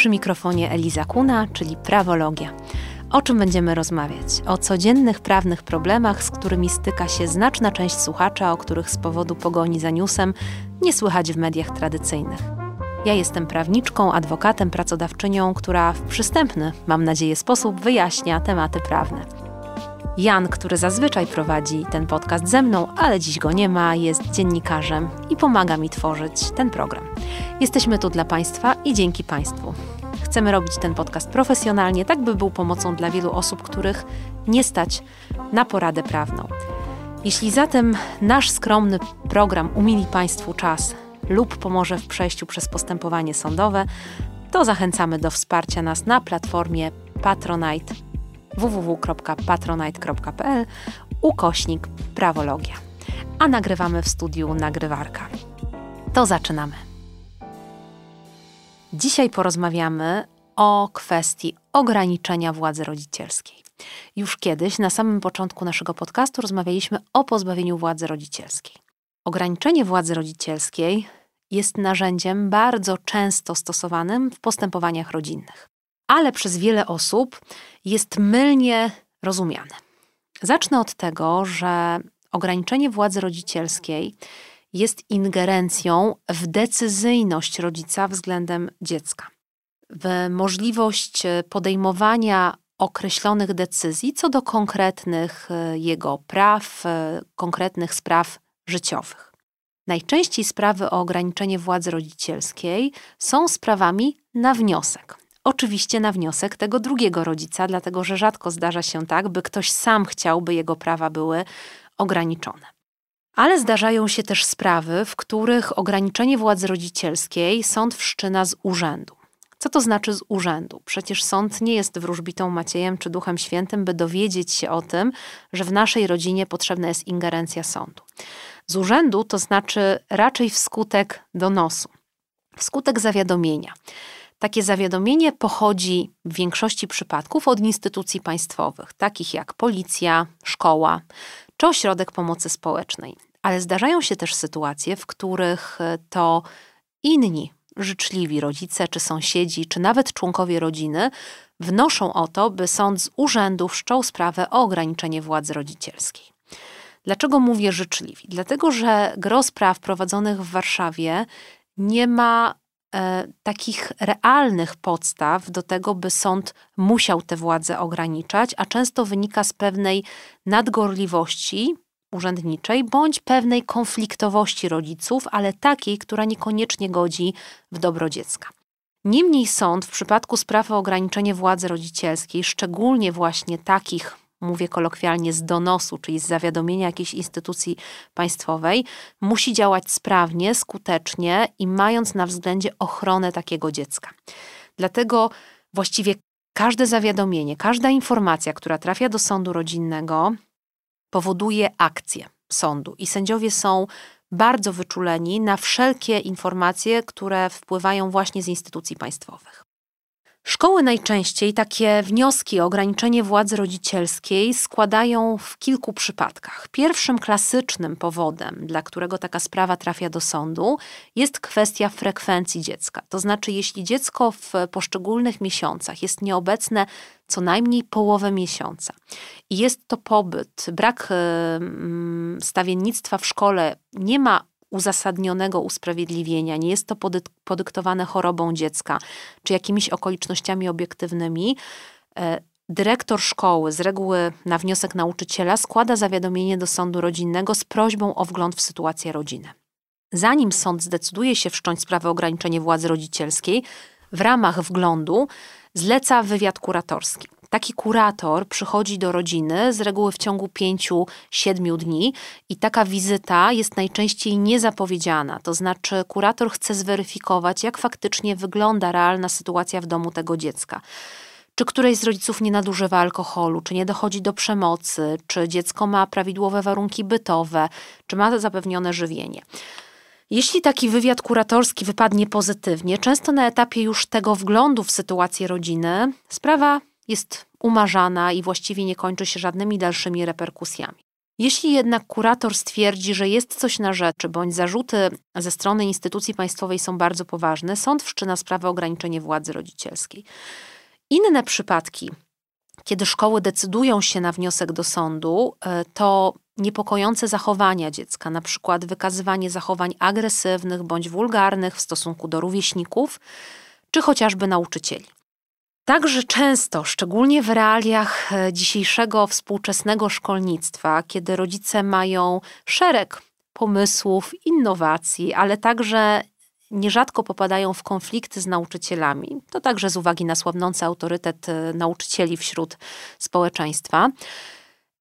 Przy mikrofonie Eliza Kuna, czyli Prawologia. O czym będziemy rozmawiać? O codziennych prawnych problemach, z którymi styka się znaczna część słuchacza, o których z powodu pogoni za newsem nie słychać w mediach tradycyjnych. Ja jestem prawniczką, adwokatem, pracodawczynią, która w przystępny, mam nadzieję, sposób wyjaśnia tematy prawne. Jan, który zazwyczaj prowadzi ten podcast ze mną, ale dziś go nie ma, jest dziennikarzem i pomaga mi tworzyć ten program. Jesteśmy tu dla Państwa i dzięki Państwu. Chcemy robić ten podcast profesjonalnie, tak by był pomocą dla wielu osób, których nie stać na poradę prawną. Jeśli zatem nasz skromny program umili Państwu czas lub pomoże w przejściu przez postępowanie sądowe, to zachęcamy do wsparcia nas na platformie Patronite www.patronite.pl ukośnik prawologia. A nagrywamy w studiu nagrywarka. To zaczynamy. Dzisiaj porozmawiamy o kwestii ograniczenia władzy rodzicielskiej. Już kiedyś, na samym początku naszego podcastu, rozmawialiśmy o pozbawieniu władzy rodzicielskiej. Ograniczenie władzy rodzicielskiej jest narzędziem bardzo często stosowanym w postępowaniach rodzinnych, ale przez wiele osób jest mylnie rozumiane. Zacznę od tego, że ograniczenie władzy rodzicielskiej jest ingerencją w decyzyjność rodzica względem dziecka, w możliwość podejmowania określonych decyzji co do konkretnych e, jego praw, e, konkretnych spraw życiowych. Najczęściej sprawy o ograniczenie władzy rodzicielskiej są sprawami na wniosek. Oczywiście na wniosek tego drugiego rodzica, dlatego że rzadko zdarza się tak, by ktoś sam chciał, by jego prawa były ograniczone. Ale zdarzają się też sprawy, w których ograniczenie władzy rodzicielskiej sąd wszczyna z urzędu. Co to znaczy z urzędu? Przecież sąd nie jest wróżbitą Maciejem czy Duchem Świętym, by dowiedzieć się o tym, że w naszej rodzinie potrzebna jest ingerencja sądu. Z urzędu to znaczy raczej wskutek donosu, wskutek zawiadomienia. Takie zawiadomienie pochodzi w większości przypadków od instytucji państwowych, takich jak policja, szkoła czy ośrodek pomocy społecznej. Ale zdarzają się też sytuacje, w których e, to inni życzliwi rodzice, czy sąsiedzi, czy nawet członkowie rodziny wnoszą o to, by sąd z urzędu wszczął sprawę o ograniczenie władzy rodzicielskiej. Dlaczego mówię życzliwi? Dlatego, że gros spraw prowadzonych w Warszawie nie ma takich realnych podstaw do tego, by sąd musiał tę władzę ograniczać, a często wynika z pewnej nadgorliwości urzędniczej bądź pewnej konfliktowości rodziców, ale takiej, która niekoniecznie godzi w dobro dziecka. Niemniej sąd w przypadku spraw o ograniczenie władzy rodzicielskiej, szczególnie właśnie takich, mówię kolokwialnie, z donosu, czyli z zawiadomienia jakiejś instytucji państwowej, musi działać sprawnie, skutecznie i mając na względzie ochronę takiego dziecka. Dlatego właściwie każde zawiadomienie, każda informacja, która trafia do sądu rodzinnego, powoduje akcję sądu i sędziowie są bardzo wyczuleni na wszelkie informacje, które wpływają właśnie z instytucji państwowych. Szkoły najczęściej takie wnioski o ograniczenie władzy rodzicielskiej składają w kilku przypadkach. Pierwszym klasycznym powodem, dla którego taka sprawa trafia do sądu, jest kwestia frekwencji dziecka. To znaczy, jeśli dziecko w poszczególnych miesiącach jest nieobecne co najmniej połowę miesiąca i jest to pobyt, brak stawiennictwa w szkole, nie ma uzasadnionego usprawiedliwienia, nie jest to podyktowane chorobą dziecka czy jakimiś okolicznościami obiektywnymi, e, dyrektor szkoły z reguły na wniosek nauczyciela składa zawiadomienie do sądu rodzinnego z prośbą o wgląd w sytuację rodziny. Zanim sąd zdecyduje się wszcząć sprawę o ograniczenie władzy rodzicielskiej, w ramach wglądu zleca wywiad kuratorski. Taki kurator przychodzi do rodziny z reguły w ciągu 5-7 dni i taka wizyta jest najczęściej niezapowiedziana. To znaczy, kurator chce zweryfikować, jak faktycznie wygląda realna sytuacja w domu tego dziecka czy któreś z rodziców nie nadużywa alkoholu, czy nie dochodzi do przemocy, czy dziecko ma prawidłowe warunki bytowe, czy ma zapewnione żywienie. Jeśli taki wywiad kuratorski wypadnie pozytywnie, często na etapie już tego wglądu w sytuację rodziny, sprawa jest umarzana i właściwie nie kończy się żadnymi dalszymi reperkusjami. Jeśli jednak kurator stwierdzi, że jest coś na rzeczy, bądź zarzuty ze strony instytucji państwowej są bardzo poważne, sąd wszczyna sprawę o ograniczenie władzy rodzicielskiej. Inne przypadki, kiedy szkoły decydują się na wniosek do sądu, e, to niepokojące zachowania dziecka, na przykład wykazywanie zachowań agresywnych bądź wulgarnych w stosunku do rówieśników, czy chociażby nauczycieli. Także często, szczególnie w realiach e, dzisiejszego współczesnego szkolnictwa, kiedy rodzice mają szereg pomysłów, innowacji, ale także nierzadko popadają w konflikty z nauczycielami, to także z uwagi na słabnący autorytet e, nauczycieli wśród społeczeństwa.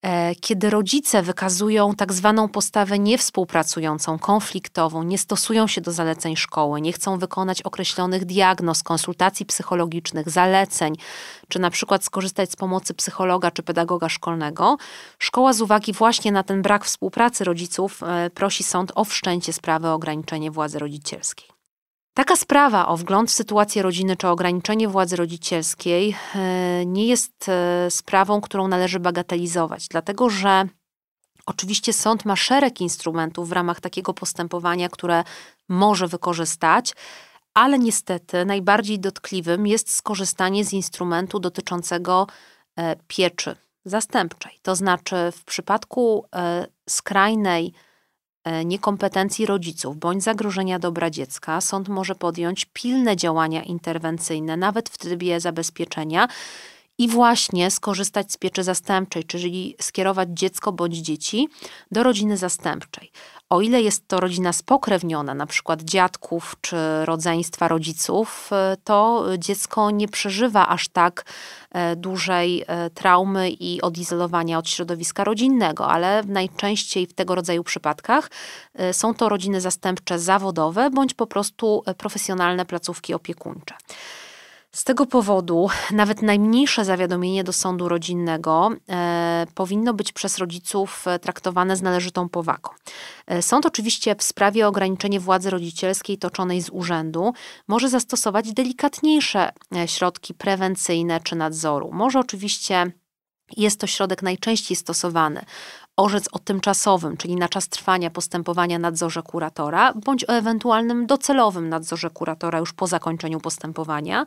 E, kiedy rodzice wykazują tak zwaną postawę niewspółpracującą, konfliktową, nie stosują się do zaleceń szkoły, nie chcą wykonać określonych diagnoz, konsultacji psychologicznych, zaleceń, czy na przykład skorzystać z pomocy psychologa czy pedagoga szkolnego, szkoła z uwagi właśnie na ten brak współpracy rodziców e, prosi sąd o wszczęcie sprawy o ograniczenie władzy rodzicielskiej. Taka sprawa o wgląd w sytuację rodziny czy ograniczenie władzy rodzicielskiej e, nie jest e, sprawą, którą należy bagatelizować, dlatego że oczywiście sąd ma szereg instrumentów w ramach takiego postępowania, które może wykorzystać, ale niestety najbardziej dotkliwym jest skorzystanie z instrumentu dotyczącego e, pieczy zastępczej. To znaczy, w przypadku skrajnej niekompetencji rodziców bądź zagrożenia dobra dziecka, sąd może podjąć pilne działania interwencyjne, nawet w trybie zabezpieczenia i właśnie skorzystać z pieczy zastępczej, czyli skierować dziecko bądź dzieci do rodziny zastępczej. O ile jest to rodzina spokrewniona, na przykład dziadków czy rodzeństwa rodziców, e, to dziecko nie przeżywa aż tak e, dużej e, traumy i odizolowania od środowiska rodzinnego, ale najczęściej w tego rodzaju przypadkach są to rodziny zastępcze zawodowe bądź po prostu profesjonalne placówki opiekuńcze. Z tego powodu nawet najmniejsze zawiadomienie do sądu rodzinnego e, powinno być przez rodziców e, traktowane z należytą powagą. E, sąd oczywiście w sprawie o ograniczenie władzy rodzicielskiej toczonej z urzędu może zastosować delikatniejsze e, środki prewencyjne czy nadzoru. Może oczywiście jest to środek najczęściej stosowany. Orzec o tymczasowym, czyli na czas trwania postępowania nadzorze kuratora, bądź o ewentualnym docelowym nadzorze kuratora już po zakończeniu postępowania.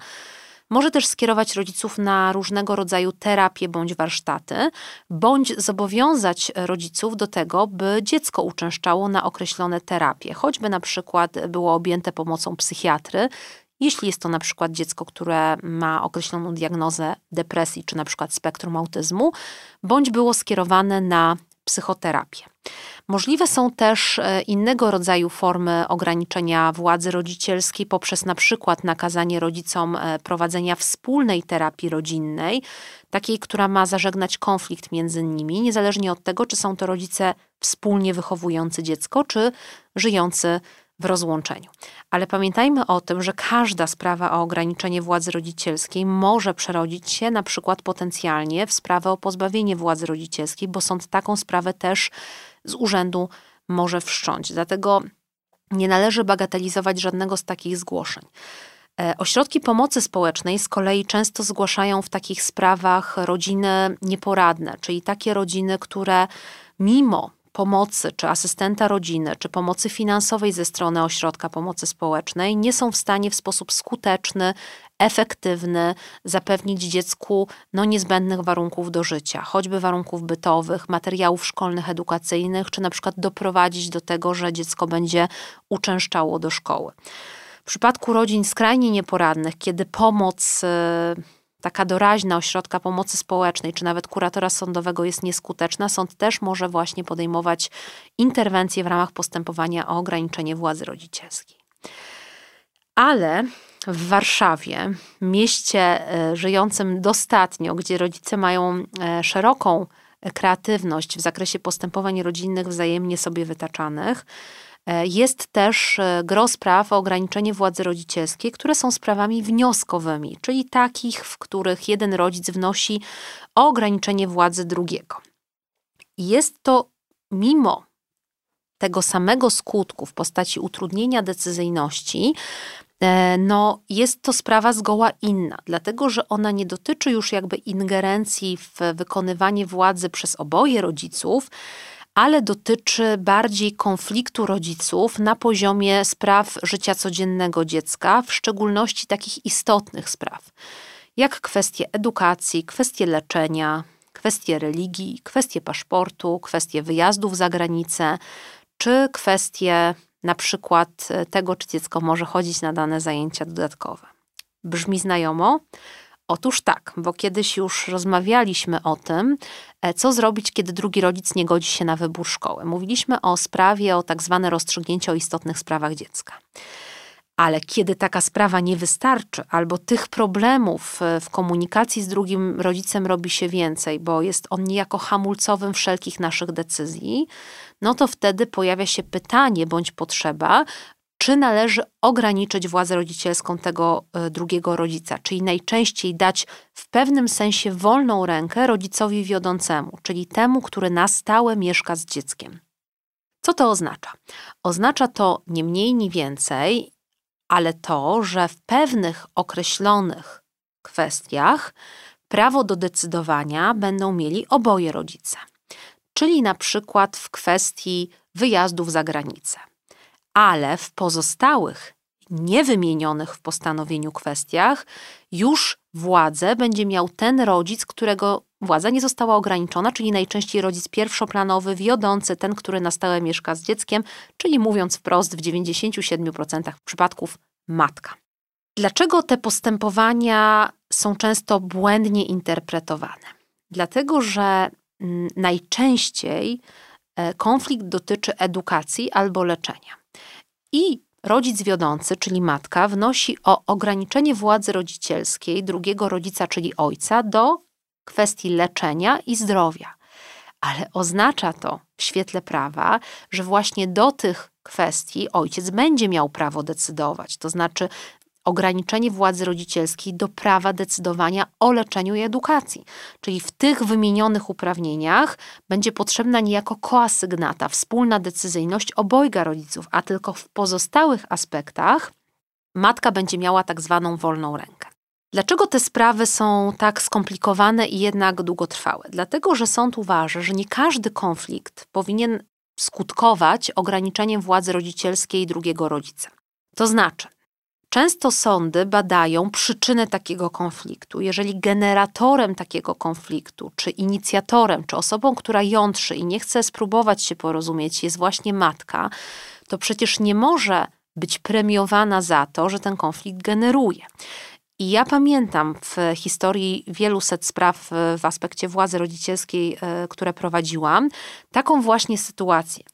Może też skierować rodziców na różnego rodzaju terapie bądź warsztaty, bądź zobowiązać rodziców do tego, by dziecko uczęszczało na określone terapie, choćby na przykład było objęte pomocą psychiatry, jeśli jest to na przykład dziecko, które ma określoną diagnozę depresji czy na przykład spektrum autyzmu, bądź było skierowane na psychoterapię. Możliwe są też e, innego rodzaju formy ograniczenia władzy rodzicielskiej poprzez na przykład nakazanie rodzicom e, prowadzenia wspólnej terapii rodzinnej, takiej, która ma zażegnać konflikt między nimi, niezależnie od tego, czy są to rodzice wspólnie wychowujący dziecko, czy żyjący w rozłączeniu. Ale pamiętajmy o tym, że każda sprawa o ograniczenie władzy rodzicielskiej może przerodzić się na przykład potencjalnie w sprawę o pozbawienie władzy rodzicielskiej, bo sąd taką sprawę też z urzędu może wszcząć. Dlatego nie należy bagatelizować żadnego z takich zgłoszeń. E, ośrodki pomocy społecznej z kolei często zgłaszają w takich sprawach rodziny nieporadne, czyli takie rodziny, które mimo pomocy, czy asystenta rodziny, czy pomocy finansowej ze strony ośrodka pomocy społecznej, nie są w stanie w sposób skuteczny, efektywny zapewnić dziecku no, niezbędnych warunków do życia, choćby warunków bytowych, materiałów szkolnych, edukacyjnych, czy na przykład doprowadzić do tego, że dziecko będzie uczęszczało do szkoły. W przypadku rodzin skrajnie nieporadnych, kiedy pomoc y, taka doraźna ośrodka pomocy społecznej, czy nawet kuratora sądowego jest nieskuteczna, sąd też może właśnie podejmować interwencje w ramach postępowania o ograniczenie władzy rodzicielskiej. Ale w Warszawie, mieście e, żyjącym dostatnio, gdzie rodzice mają e, szeroką kreatywność w zakresie postępowań rodzinnych wzajemnie sobie wytaczanych, jest też e, gro spraw o ograniczenie władzy rodzicielskiej, które są sprawami wnioskowymi, czyli takich, w których jeden rodzic wnosi o ograniczenie władzy drugiego. Jest to mimo tego samego skutku w postaci utrudnienia decyzyjności, e, no, jest to sprawa zgoła inna, dlatego że ona nie dotyczy już jakby ingerencji w wykonywanie władzy przez oboje rodziców, ale dotyczy bardziej konfliktu rodziców na poziomie spraw życia codziennego dziecka, w szczególności takich istotnych spraw, jak kwestie edukacji, kwestie leczenia, kwestie religii, kwestie paszportu, kwestie wyjazdów za granicę, czy kwestie na przykład tego, czy dziecko może chodzić na dane zajęcia dodatkowe. Brzmi znajomo? Otóż tak, bo kiedyś już rozmawialiśmy o tym, e, co zrobić, kiedy drugi rodzic nie godzi się na wybór szkoły. Mówiliśmy o sprawie, o tak zwane rozstrzygnięcie o istotnych sprawach dziecka. Ale kiedy taka sprawa nie wystarczy, albo tych problemów e, w komunikacji z drugim rodzicem robi się więcej, bo jest on niejako hamulcowym wszelkich naszych decyzji, no to wtedy pojawia się pytanie bądź potrzeba, czy należy ograniczyć władzę rodzicielską tego e, drugiego rodzica, czyli najczęściej dać w pewnym sensie wolną rękę rodzicowi wiodącemu, czyli temu, który na stałe mieszka z dzieckiem. Co to oznacza? Oznacza to nie mniej, ni więcej, ale to, że w pewnych określonych kwestiach prawo do decydowania będą mieli oboje rodzice. Czyli na przykład w kwestii wyjazdów za granicę ale w pozostałych, niewymienionych w postanowieniu kwestiach, już władzę będzie miał ten rodzic, którego władza nie została ograniczona, czyli najczęściej rodzic pierwszoplanowy, wiodący, ten, który na stałe mieszka z dzieckiem, czyli mówiąc wprost, w 97% przypadków matka. Dlaczego te postępowania są często błędnie interpretowane? Dlatego, że mm, najczęściej e, konflikt dotyczy edukacji albo leczenia. I rodzic wiodący, czyli matka, wnosi o ograniczenie władzy rodzicielskiej drugiego rodzica, czyli ojca, do kwestii leczenia i zdrowia. Ale oznacza to w świetle prawa, że właśnie do tych kwestii ojciec będzie miał prawo decydować. To znaczy, ograniczenie władzy rodzicielskiej do prawa decydowania o leczeniu i edukacji. Czyli w tych wymienionych uprawnieniach będzie potrzebna niejako koasygnata, wspólna decyzyjność obojga rodziców, a tylko w pozostałych aspektach matka będzie miała tak zwaną wolną rękę. Dlaczego te sprawy są tak skomplikowane i jednak długotrwałe? Dlatego, że sąd uważa, że nie każdy konflikt powinien skutkować ograniczeniem władzy rodzicielskiej drugiego rodzica. To znaczy, Często sądy badają przyczynę takiego konfliktu. Jeżeli generatorem takiego konfliktu, czy inicjatorem, czy osobą, która jątrzy i nie chce spróbować się porozumieć, jest właśnie matka, to przecież nie może być premiowana za to, że ten konflikt generuje. I ja pamiętam w historii wielu set spraw w aspekcie władzy rodzicielskiej, e, które prowadziłam, taką właśnie sytuację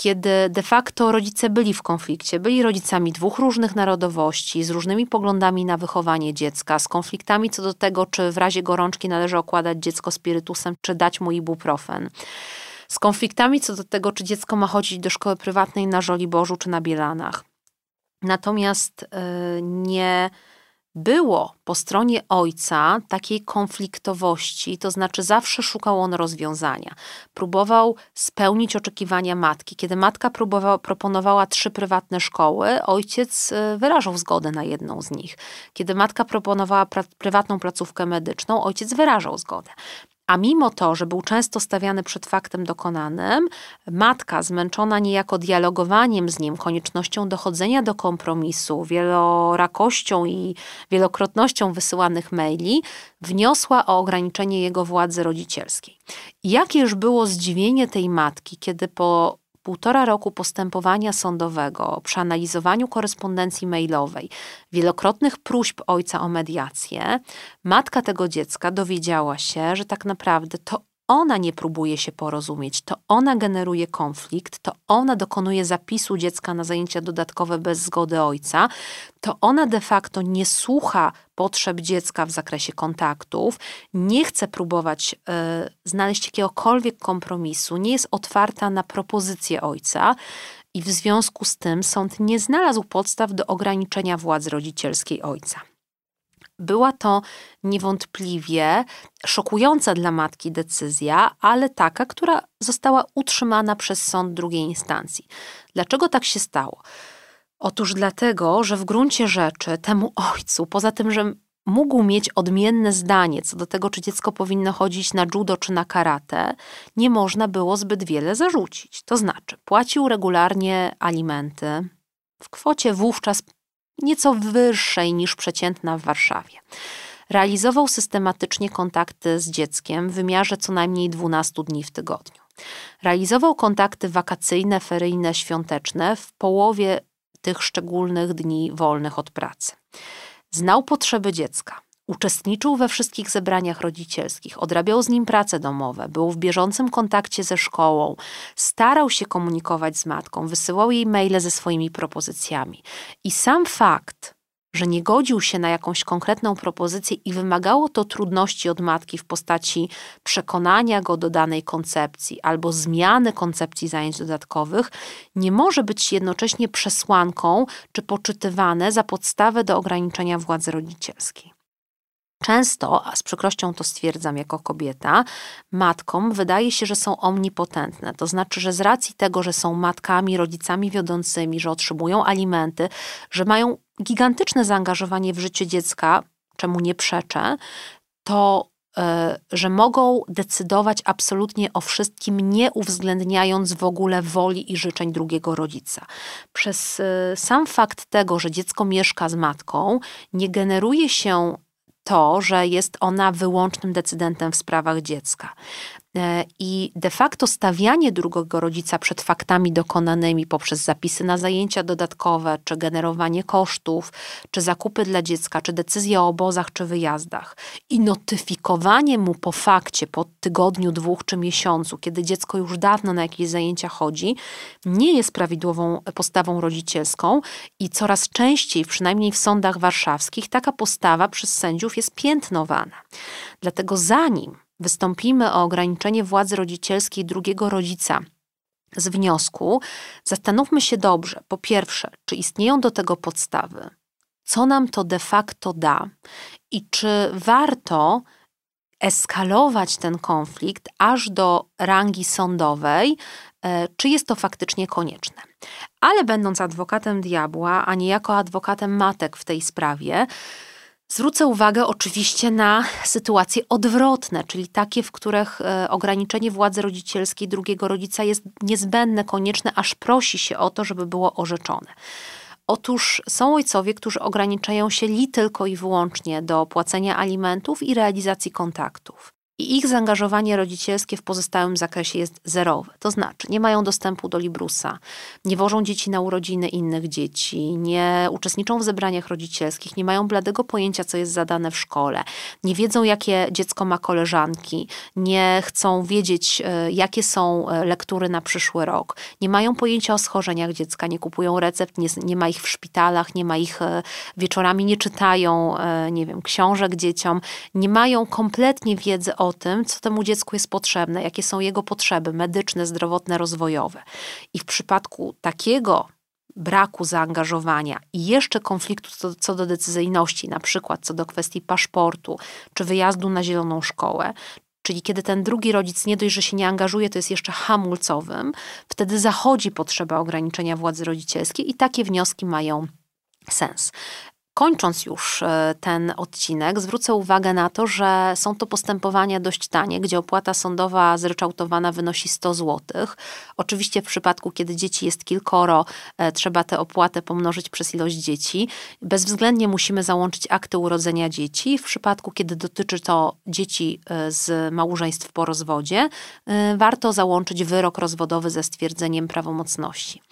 kiedy de facto rodzice byli w konflikcie, byli rodzicami dwóch różnych narodowości, z różnymi poglądami na wychowanie dziecka, z konfliktami co do tego, czy w razie gorączki należy okładać dziecko spirytusem, czy dać mu ibuprofen. Z konfliktami co do tego, czy dziecko ma chodzić do szkoły prywatnej na Żoliborzu, czy na Bielanach. Natomiast yy, nie było po stronie ojca takiej konfliktowości, to znaczy zawsze szukał on rozwiązania. Próbował spełnić oczekiwania matki. Kiedy matka proponowała trzy prywatne szkoły, ojciec y, wyrażał zgodę na jedną z nich. Kiedy matka proponowała pra prywatną placówkę medyczną, ojciec wyrażał zgodę. A mimo to, że był często stawiany przed faktem dokonanym, matka, zmęczona niejako dialogowaniem z nim, koniecznością dochodzenia do kompromisu, wielorakością i wielokrotnością wysyłanych maili, wniosła o ograniczenie jego władzy rodzicielskiej. Jakież było zdziwienie tej matki, kiedy po półtora roku postępowania sądowego, przeanalizowaniu korespondencji mailowej, wielokrotnych próśb ojca o mediację, matka tego dziecka dowiedziała się, że tak naprawdę to ona nie próbuje się porozumieć, to ona generuje konflikt, to ona dokonuje zapisu dziecka na zajęcia dodatkowe bez zgody ojca, to ona de facto nie słucha potrzeb dziecka w zakresie kontaktów, nie chce próbować y, znaleźć jakiegokolwiek kompromisu, nie jest otwarta na propozycje ojca. I w związku z tym sąd nie znalazł podstaw do ograniczenia władzy rodzicielskiej ojca. Była to niewątpliwie szokująca dla matki decyzja, ale taka, która została utrzymana przez sąd drugiej instancji. Dlaczego tak się stało? Otóż dlatego, że w gruncie rzeczy temu ojcu, poza tym, że mógł mieć odmienne zdanie co do tego, czy dziecko powinno chodzić na judo czy na karate, nie można było zbyt wiele zarzucić. To znaczy, płacił regularnie alimenty w kwocie wówczas nieco wyższej niż przeciętna w Warszawie. Realizował systematycznie kontakty z dzieckiem w wymiarze co najmniej 12 dni w tygodniu. Realizował kontakty wakacyjne, feryjne, świąteczne w połowie tych szczególnych dni wolnych od pracy. Znał potrzeby dziecka. Uczestniczył we wszystkich zebraniach rodzicielskich, odrabiał z nim prace domowe, był w bieżącym kontakcie ze szkołą, starał się komunikować z matką, wysyłał jej maile ze swoimi propozycjami. I sam fakt, że nie godził się na jakąś konkretną propozycję i wymagało to trudności od matki w postaci przekonania go do danej koncepcji albo zmiany koncepcji zajęć dodatkowych, nie może być jednocześnie przesłanką czy poczytywane za podstawę do ograniczenia władzy rodzicielskiej. Często, a z przykrością to stwierdzam jako kobieta, matkom wydaje się, że są omnipotentne. To znaczy, że z racji tego, że są matkami, rodzicami wiodącymi, że otrzymują alimenty, że mają gigantyczne zaangażowanie w życie dziecka, czemu nie przeczę, to e, że mogą decydować absolutnie o wszystkim, nie uwzględniając w ogóle woli i życzeń drugiego rodzica. Przez e, sam fakt tego, że dziecko mieszka z matką, nie generuje się to, że jest ona wyłącznym decydentem w sprawach dziecka. E, I de facto stawianie drugiego rodzica przed faktami dokonanymi poprzez zapisy na zajęcia dodatkowe, czy generowanie kosztów, czy zakupy dla dziecka, czy decyzje o obozach, czy wyjazdach i notyfikowanie mu po fakcie, po tygodniu, dwóch czy miesiącu, kiedy dziecko już dawno na jakieś zajęcia chodzi, nie jest prawidłową postawą rodzicielską i coraz częściej, przynajmniej w sądach warszawskich, taka postawa przez sędziów jest piętnowana. Dlatego zanim wystąpimy o ograniczenie władzy rodzicielskiej drugiego rodzica z wniosku, zastanówmy się dobrze, po pierwsze, czy istnieją do tego podstawy, co nam to de facto da i czy warto eskalować ten konflikt aż do rangi sądowej, e, czy jest to faktycznie konieczne. Ale będąc adwokatem diabła, a niejako adwokatem matek w tej sprawie, Zwrócę uwagę oczywiście na sytuacje odwrotne, czyli takie, w których e, ograniczenie władzy rodzicielskiej drugiego rodzica jest niezbędne, konieczne, aż prosi się o to, żeby było orzeczone. Otóż są ojcowie, którzy ograniczają się li tylko i wyłącznie do płacenia alimentów i realizacji kontaktów i ich zaangażowanie rodzicielskie w pozostałym zakresie jest zerowe. To znaczy, nie mają dostępu do Librusa, nie wożą dzieci na urodziny innych dzieci, nie uczestniczą w zebraniach rodzicielskich, nie mają bladego pojęcia, co jest zadane w szkole, nie wiedzą, jakie dziecko ma koleżanki, nie chcą wiedzieć, e, jakie są e, lektury na przyszły rok, nie mają pojęcia o schorzeniach dziecka, nie kupują recept, nie, nie ma ich w szpitalach, nie ma ich e, wieczorami, nie czytają, nie wiem, książek dzieciom, nie mają kompletnie wiedzy o o tym, co temu dziecku jest potrzebne, jakie są jego potrzeby medyczne, zdrowotne, rozwojowe. I w przypadku takiego braku zaangażowania i jeszcze konfliktu co, co, do decyzyjności, na przykład co do kwestii paszportu czy wyjazdu na zieloną szkołę, czyli kiedy ten drugi rodzic nie dość, że się nie angażuje, to jest jeszcze hamulcowym, wtedy zachodzi potrzeba ograniczenia władzy rodzicielskiej i takie wnioski mają sens. Kończąc już e, ten odcinek, zwrócę uwagę na to, że są to postępowania dość tanie, gdzie opłata sądowa zryczałtowana wynosi 100 zł. Oczywiście w przypadku, kiedy dzieci jest kilkoro, e, trzeba tę opłatę pomnożyć przez ilość dzieci. Bezwzględnie musimy załączyć akty urodzenia dzieci. W przypadku, kiedy dotyczy to dzieci e, z małżeństw po rozwodzie, warto załączyć wyrok rozwodowy ze stwierdzeniem prawomocności.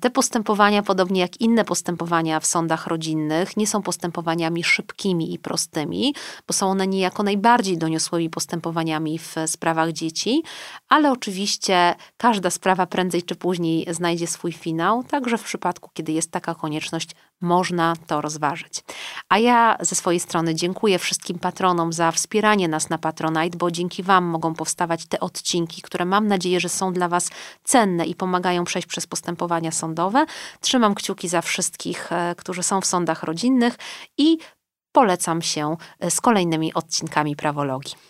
Te postępowania, podobnie jak inne postępowania w sądach rodzinnych, nie są postępowaniami szybkimi i prostymi, bo są one niejako najbardziej doniosłymi postępowaniami w sprawach dzieci, ale oczywiście każda sprawa prędzej czy później znajdzie swój finał, także w przypadku, kiedy jest taka konieczność, można to rozważyć. A ja ze swojej strony dziękuję wszystkim patronom za wspieranie nas na Patronite, bo dzięki Wam mogą powstawać te odcinki, które mam nadzieję, że są dla Was cenne i pomagają przejść przez postępowania sądowe. Trzymam kciuki za wszystkich, e, którzy są w sądach rodzinnych i polecam się e, z kolejnymi odcinkami prawologii.